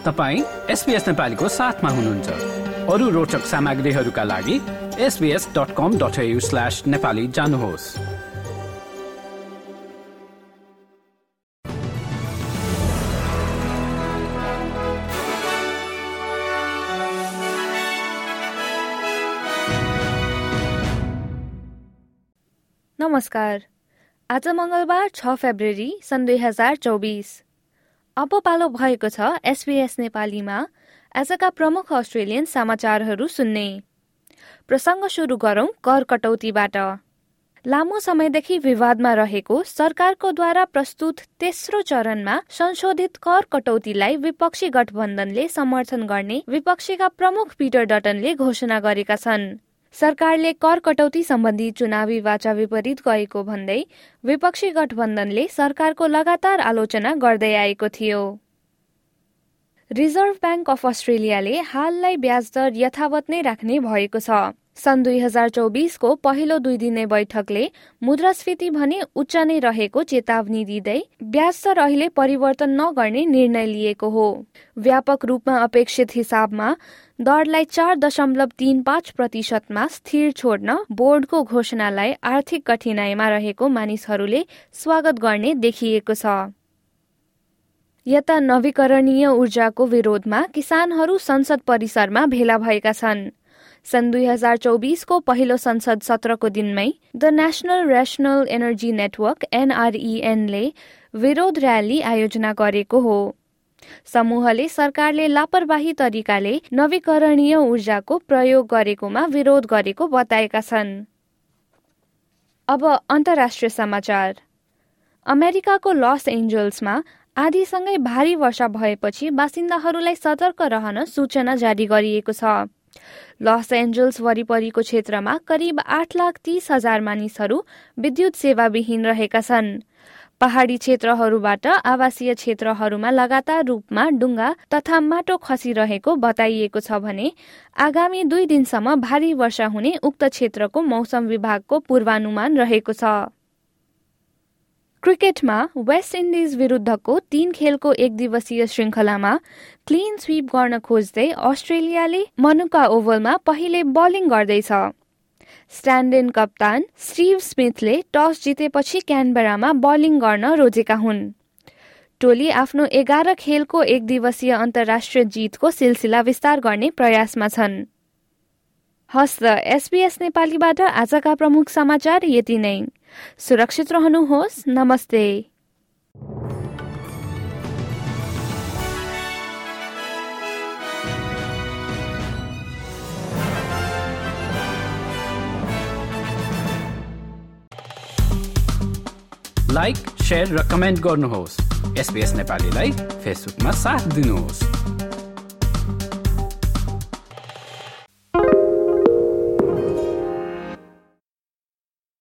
तपाईँ एसपिएस नेपालीको साथमा हुनुहुन्छ। अरू रोचक सामग्रीहरूका लागि SBS dot com dot slash Nepali जानुहोस्। नमस्कार। आज मङ्गलबार छ फेब्रुअरी सन् दुई हजार चौबिस। अब पालो भएको छ एसबीएस नेपालीमा। आजका प्रमुख अस्ट्रेलियन समाचारहरू सुन्ने। प्रसङ्ग सुरु गरौं कर कटौतीबाट। लामो समयदेखि विवादमा रहेको सरकारको द्वारा प्रस्तुत तेस्रो चरणमा संशोधित कर कटौतीलाई विपक्षी गठबन्धनले समर्थन गर्ने विपक्षीका प्रमुख पिटर डटनले घोषणा गरेका छन्। सरकारले कर कटौती सम्बन्धी चुनावी वाचा विपरीत गएको भन्दै विपक्षी गठबन्धनले सरकारको लगातार आलोचना गर्दै आएको थियो। रिजर्भ ब्याङ्क अफ अस्ट्रेलियाले हाललाई ब्याज दर यथावत नै राख्ने भएको छ। सन् दुई हजार चौबिसको पहिलो दुई दिने बैठकले मुद्रास्फीति भने उच्च नै रहेको चेतावनी दिँदै ब्याज दर अहिले परिवर्तन नगर्ने निर्णय लिएको हो। व्यापक रूपमा अपेक्षित हिसाबमा दरलाई चार दशमलव तीन पाँच प्रतिशतमा स्थिर छोड्न बोर्डको घोषणालाई आर्थिक कठिनाईमा रहेको मानिसहरूले स्वागत गर्ने देखिएको छ। यता नवीकरणीय ऊर्जाको विरोधमा किसानहरू संसद परिसरमा भेला भएका छन्। सन् दुई हजार चौबिसको पहिलो संसद सत्रको दिनमै the national rational energy network एनआरइएनले विरोध र्याली आयोजना गरेको हो। समूहले सरकारले लापरवाही तरिकाले नवीकरणीय ऊर्जाको प्रयोग गरेकोमा विरोध गरेको बताएका छन्। अब अन्तर्राष्ट्रिय समाचार। अमेरिकाको लस एन्जल्समा आधीसँगै भारी वर्षा भएपछि बासिन्दाहरूलाई सतर्क रहन सूचना जारी गरिएको छ। लस एन्जल्स वरिपरिको क्षेत्रमा करिब आठ लाख तीस हजार मानिसहरू विद्युत सेवाविहीन रहेका छन्। पहाडी क्षेत्रहरूबाट आवासीय क्षेत्रहरूमा लगातार रूपमा डुङ्गा तथा माटो खसिरहेको बताइएको छ भने आगामी दुई दिनसम्म भारी वर्षा हुने उक्त क्षेत्रको मौसम विभागको पूर्वानुमान रहेको छ। क्रिकेटमा वेस्ट इन्डिज विरुद्धको तीन खेलको एक दिवसीय श्रृङ्खलामा क्लिन स्वीप गर्न खोज्दै अस्ट्रेलियाले मनुका ओभलमा पहिले बलिङ गर्दैछ। स्ट्यान्डेन कप्तान स्टिभ स्मिथले टस जितेपछि क्यानबेरामा बलिङ गर्न रोजेका हुन्। टोली आफ्नो एघार खेलको एक दिवसीय अन्तर्राष्ट्रिय जितको सिलसिला विस्तार गर्ने प्रयासमा छन्। हस्त एसबीएस नेपालीबाट आजका प्रमुख समाचार यति नै। सुरक्षित रहनुहोस् नमस्ते। लाइक सेयर र कमेन्ट गर्नुहोस् एसपिएस नेपालीलाई फेसबुकमा साथ दिनुहोस्।